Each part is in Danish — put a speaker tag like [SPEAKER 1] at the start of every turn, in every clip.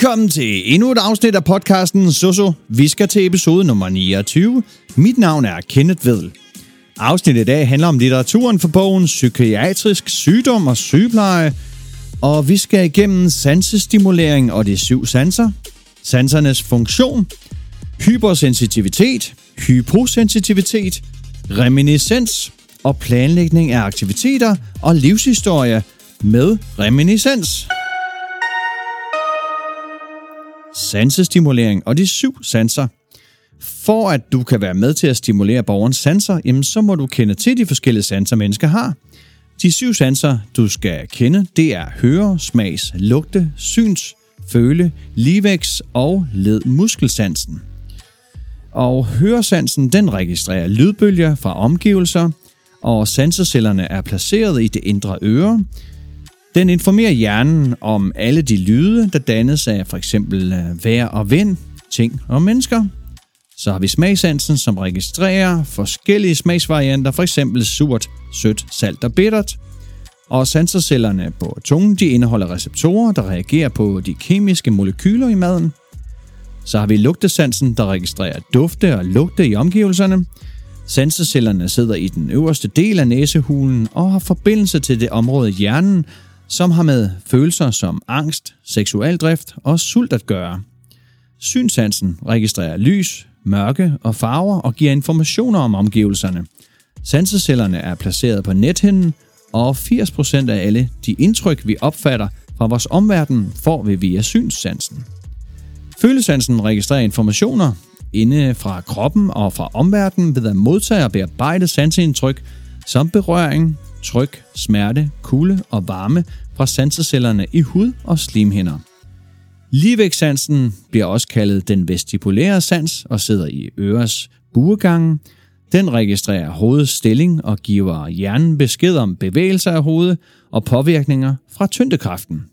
[SPEAKER 1] Velkommen til endnu et afsnit af podcasten Soso. Vi skal til episode nummer 29. Mit navn er Kenneth Vedel. Afsnittet i dag handler om litteraturen for bogen Psykiatrisk sygdom og sygepleje, og vi skal igennem sansestimulering og de syv sanser, sansernes funktion, hypersensitivitet, hyposensitivitet, reminiscens og planlægning af aktiviteter og livshistorie med reminiscens. Sansestimulering og de syv sanser. For at du kan være med til at stimulere borgerens sanser, jamen så må du kende til de forskellige sanser, mennesker har. De syv sanser, du skal kende, det er høre, smags, lugte, syns, føle, ligevækst og led muskelsansen. Og høresansen, den registrerer lydbølger fra omgivelser, og sansecellerne er placeret i det indre øre. Den informerer hjernen om alle de lyde, der dannes af for eksempel øh, vejr og vind, ting og mennesker. Så har vi smagsansen, som registrerer forskellige smagsvarianter, for eksempel surt, sødt, salt og bittert. Og sansecellerne på tungen, de indeholder receptorer, der reagerer på de kemiske molekyler i maden. Så har vi lugtesansen, der registrerer dufte og lugte i omgivelserne. Sansecellerne sidder i den øverste del af næsehulen og har forbindelse til det område i hjernen, som har med følelser som angst, seksualdrift og sult at gøre. Synsansen registrerer lys, mørke og farver og giver informationer om omgivelserne. Sansecellerne er placeret på nethinden, og 80% af alle de indtryk, vi opfatter fra vores omverden, får vi via synssansen. Følesansen registrerer informationer inde fra kroppen og fra omverdenen ved at modtage og bearbejde sanseindtryk som berøring, tryk, smerte, kulde og varme fra sansecellerne i hud og slimhinder. Ligevægtsansen bliver også kaldet den vestibulære sans og sidder i øres buegangen. Den registrerer hovedets stilling og giver hjernen besked om bevægelser af hovedet og påvirkninger fra tyndekraften.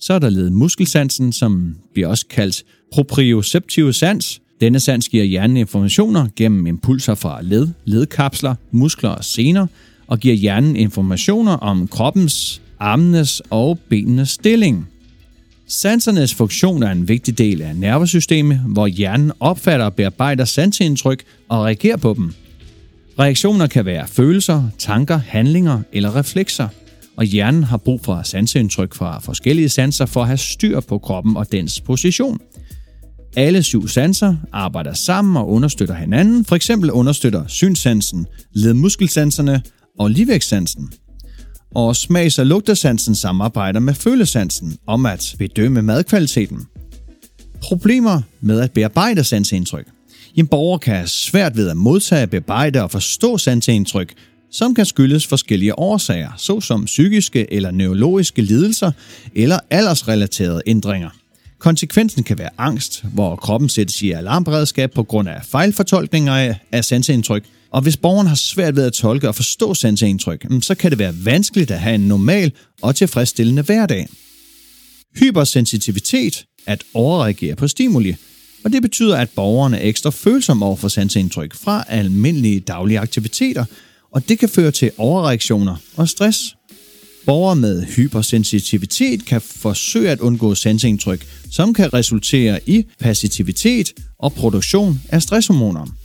[SPEAKER 1] Så er der ledet muskelsansen, som bliver også kaldt proprioceptive sans. Denne sans giver hjernen informationer gennem impulser fra led, ledkapsler, muskler og sener, og giver hjernen informationer om kroppens, armenes og benenes stilling. Sansernes funktion er en vigtig del af nervesystemet, hvor hjernen opfatter og bearbejder sanseindtryk og reagerer på dem. Reaktioner kan være følelser, tanker, handlinger eller reflekser, og hjernen har brug for sanseindtryk fra forskellige sanser for at have styr på kroppen og dens position. Alle syv sanser arbejder sammen og understøtter hinanden. For eksempel understøtter synsansen, ledmuskelsanserne og ligevægtssansen. Og smags- og lugtesansen samarbejder med følesansen om at bedømme madkvaliteten. Problemer med at bearbejde sanseindtryk. En borger kan have svært ved at modtage, bearbejde og forstå sanseindtryk, som kan skyldes forskellige årsager, såsom psykiske eller neurologiske lidelser eller aldersrelaterede ændringer. Konsekvensen kan være angst, hvor kroppen sættes i alarmberedskab på grund af fejlfortolkninger af sanseindtryk, og hvis borgeren har svært ved at tolke og forstå sanseindtryk, mm, så kan det være vanskeligt at have en normal og tilfredsstillende hverdag. Hypersensitivitet at overreagere på stimuli, og det betyder, at borgerne er ekstra følsomme over for sanseindtryk fra almindelige daglige aktiviteter, og det kan føre til overreaktioner og stress. Borgere med hypersensitivitet kan forsøge at undgå sanseindtryk, som kan resultere i passivitet og produktion af stresshormoner.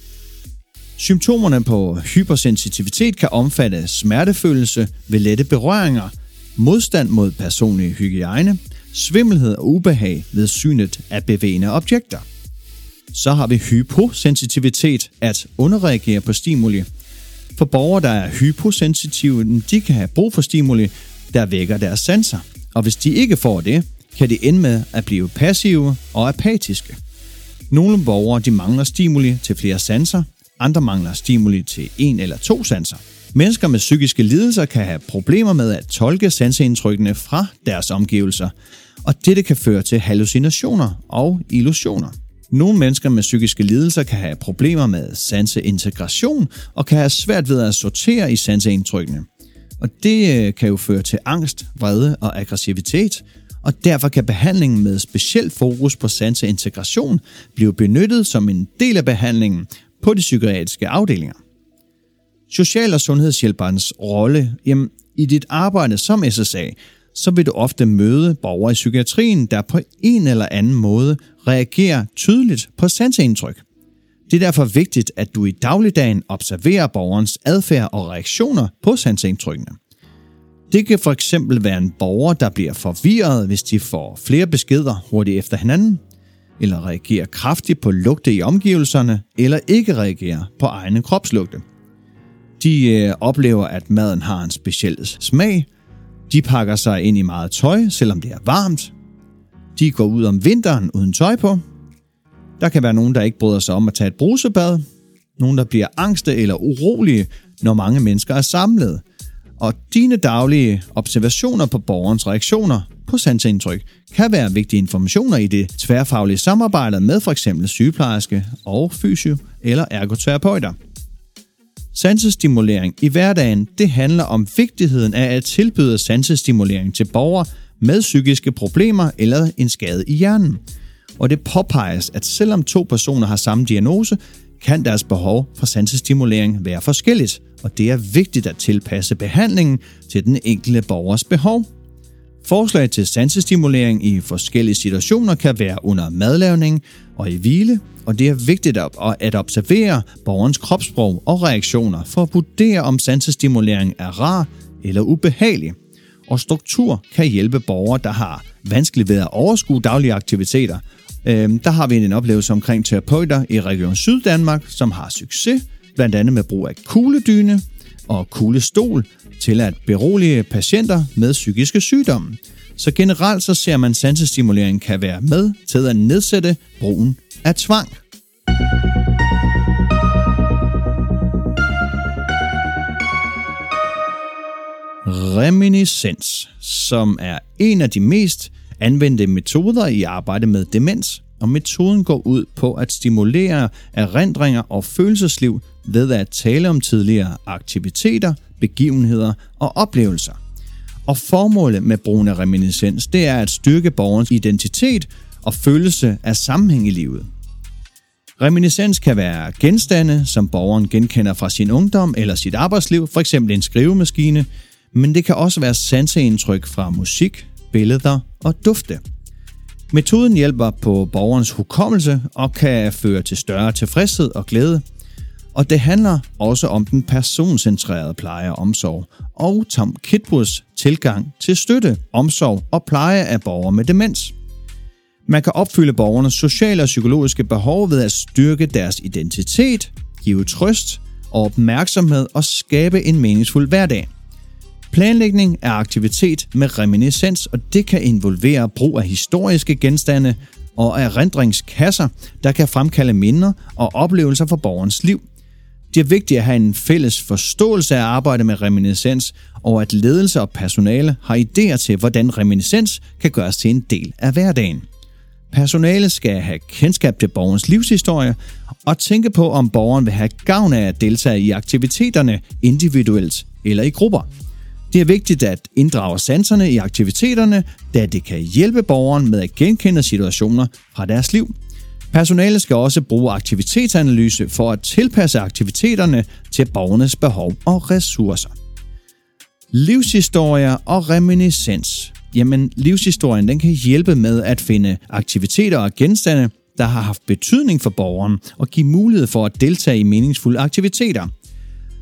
[SPEAKER 1] Symptomerne på hypersensitivitet kan omfatte smertefølelse ved lette berøringer, modstand mod personlig hygiejne, svimmelhed og ubehag ved synet af bevægende objekter. Så har vi hyposensitivitet, at underreagere på stimuli. For borgere, der er hyposensitive, de kan have brug for stimuli, der vækker deres sanser. Og hvis de ikke får det, kan de ende med at blive passive og apatiske. Nogle borgere de mangler stimuli til flere sanser, andre mangler stimuli til en eller to sanser. Mennesker med psykiske lidelser kan have problemer med at tolke sanseindtrykkene fra deres omgivelser, og dette kan føre til hallucinationer og illusioner. Nogle mennesker med psykiske lidelser kan have problemer med sanseintegration og kan have svært ved at sortere i sanseindtrykkene. Og det øh, kan jo føre til angst, vrede og aggressivitet, og derfor kan behandlingen med specielt fokus på sanseintegration blive benyttet som en del af behandlingen på de psykiatriske afdelinger. Social- og sundhedshjælperens rolle jamen, i dit arbejde som SSA, så vil du ofte møde borgere i psykiatrien, der på en eller anden måde reagerer tydeligt på sanseindtryk. Det er derfor vigtigt, at du i dagligdagen observerer borgerens adfærd og reaktioner på sanseindtrykkene. Det kan for eksempel være en borger, der bliver forvirret, hvis de får flere beskeder hurtigt efter hinanden, eller reagerer kraftigt på lugte i omgivelserne, eller ikke reagerer på egne kropslugte. De øh, oplever, at maden har en speciel smag. De pakker sig ind i meget tøj, selvom det er varmt. De går ud om vinteren uden tøj på. Der kan være nogen, der ikke bryder sig om at tage et brusebad. Nogen, der bliver angste eller urolige, når mange mennesker er samlet. Og dine daglige observationer på borgerens reaktioner på sanseindtryk kan være vigtige informationer i det tværfaglige samarbejde med f.eks. sygeplejerske og fysio- eller ergoterapeuter. Sansestimulering i hverdagen, det handler om vigtigheden af at tilbyde sansestimulering til borgere med psykiske problemer eller en skade i hjernen. Og det påpeges, at selvom to personer har samme diagnose, kan deres behov for sansestimulering være forskelligt, og det er vigtigt at tilpasse behandlingen til den enkelte borgers behov. Forslag til sansestimulering i forskellige situationer kan være under madlavning og i hvile, og det er vigtigt at observere borgerens kropssprog og reaktioner for at vurdere, om sansestimulering er rar eller ubehagelig. Og struktur kan hjælpe borgere, der har vanskeligt ved at overskue daglige aktiviteter. Øhm, der har vi en oplevelse omkring terapeuter i Region Syddanmark, som har succes, blandt andet med brug af kugledyne og kuglestol til at berolige patienter med psykiske sygdomme. Så generelt så ser man, at sansestimulering kan være med til at nedsætte brugen af tvang. Reminiscens, som er en af de mest anvendte metoder i arbejde med demens, og metoden går ud på at stimulere erindringer og følelsesliv ved at tale om tidligere aktiviteter, begivenheder og oplevelser. Og formålet med brugen af reminiscens, det er at styrke borgerens identitet og følelse af sammenhæng i livet. Reminiscens kan være genstande, som borgeren genkender fra sin ungdom eller sit arbejdsliv, f.eks. en skrivemaskine, men det kan også være sanseindtryk fra musik, billeder og dufte. Metoden hjælper på borgerens hukommelse og kan føre til større tilfredshed og glæde. Og det handler også om den personcentrerede pleje og omsorg, og Tom Kitburs tilgang til støtte, omsorg og pleje af borgere med demens. Man kan opfylde borgernes sociale og psykologiske behov ved at styrke deres identitet, give trøst og opmærksomhed og skabe en meningsfuld hverdag. Planlægning er aktivitet med reminiscens, og det kan involvere brug af historiske genstande og erindringskasser, der kan fremkalde minder og oplevelser for borgerens liv. Det er vigtigt at have en fælles forståelse af arbejdet med reminiscens, og at ledelse og personale har idéer til, hvordan reminiscens kan gøres til en del af hverdagen. Personale skal have kendskab til borgerens livshistorie og tænke på, om borgeren vil have gavn af at deltage i aktiviteterne individuelt eller i grupper. Det er vigtigt at inddrage sanserne i aktiviteterne, da det kan hjælpe borgeren med at genkende situationer fra deres liv. Personalet skal også bruge aktivitetsanalyse for at tilpasse aktiviteterne til borgernes behov og ressourcer. Livshistorier og reminiscens. Jamen, livshistorien den kan hjælpe med at finde aktiviteter og genstande, der har haft betydning for borgeren og give mulighed for at deltage i meningsfulde aktiviteter.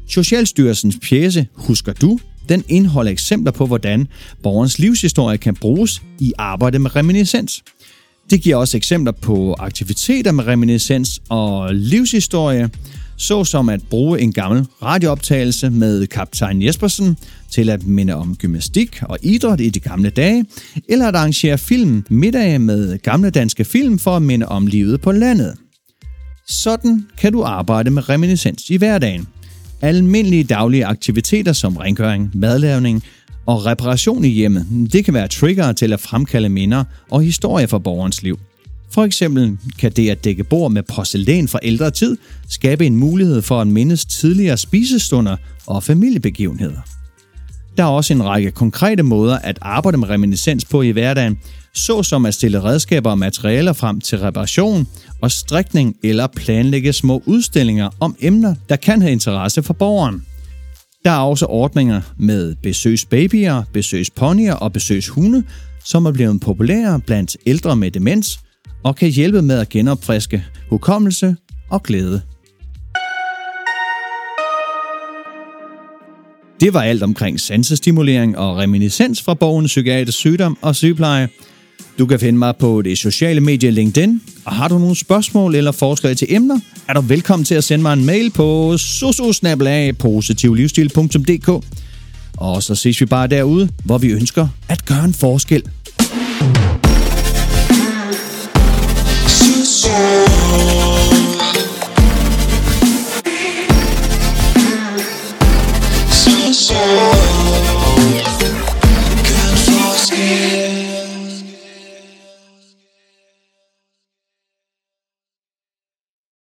[SPEAKER 1] Socialstyrelsens pjæse Husker du den indeholder eksempler på, hvordan borgerens livshistorie kan bruges i arbejde med reminiscens. Det giver også eksempler på aktiviteter med reminiscens og livshistorie, såsom at bruge en gammel radiooptagelse med kaptajn Jespersen til at minde om gymnastik og idræt i de gamle dage, eller at arrangere film middag med gamle danske film for at minde om livet på landet. Sådan kan du arbejde med reminiscens i hverdagen. Almindelige daglige aktiviteter som rengøring, madlavning og reparation i hjemmet, det kan være trigger til at fremkalde minder og historier fra borgerens liv. For eksempel kan det at dække bord med porcelæn fra ældre tid skabe en mulighed for at mindes tidligere spisestunder og familiebegivenheder. Der er også en række konkrete måder at arbejde med reminiscens på i hverdagen, såsom at stille redskaber og materialer frem til reparation og strikning eller planlægge små udstillinger om emner, der kan have interesse for borgeren. Der er også ordninger med besøgsbabyer, besøgsponyer og besøgshunde, som er blevet populære blandt ældre med demens og kan hjælpe med at genopfriske hukommelse og glæde. Det var alt omkring sansestimulering og reminiscens fra bogen Psykiatrisk Sygdom og Sygepleje. Du kan finde mig på det sociale medie LinkedIn, og har du nogle spørgsmål eller forslag til emner, er du velkommen til at sende mig en mail på sososnabelagpositivlivsstil.dk Og så ses vi bare derude, hvor vi ønsker at gøre en forskel. So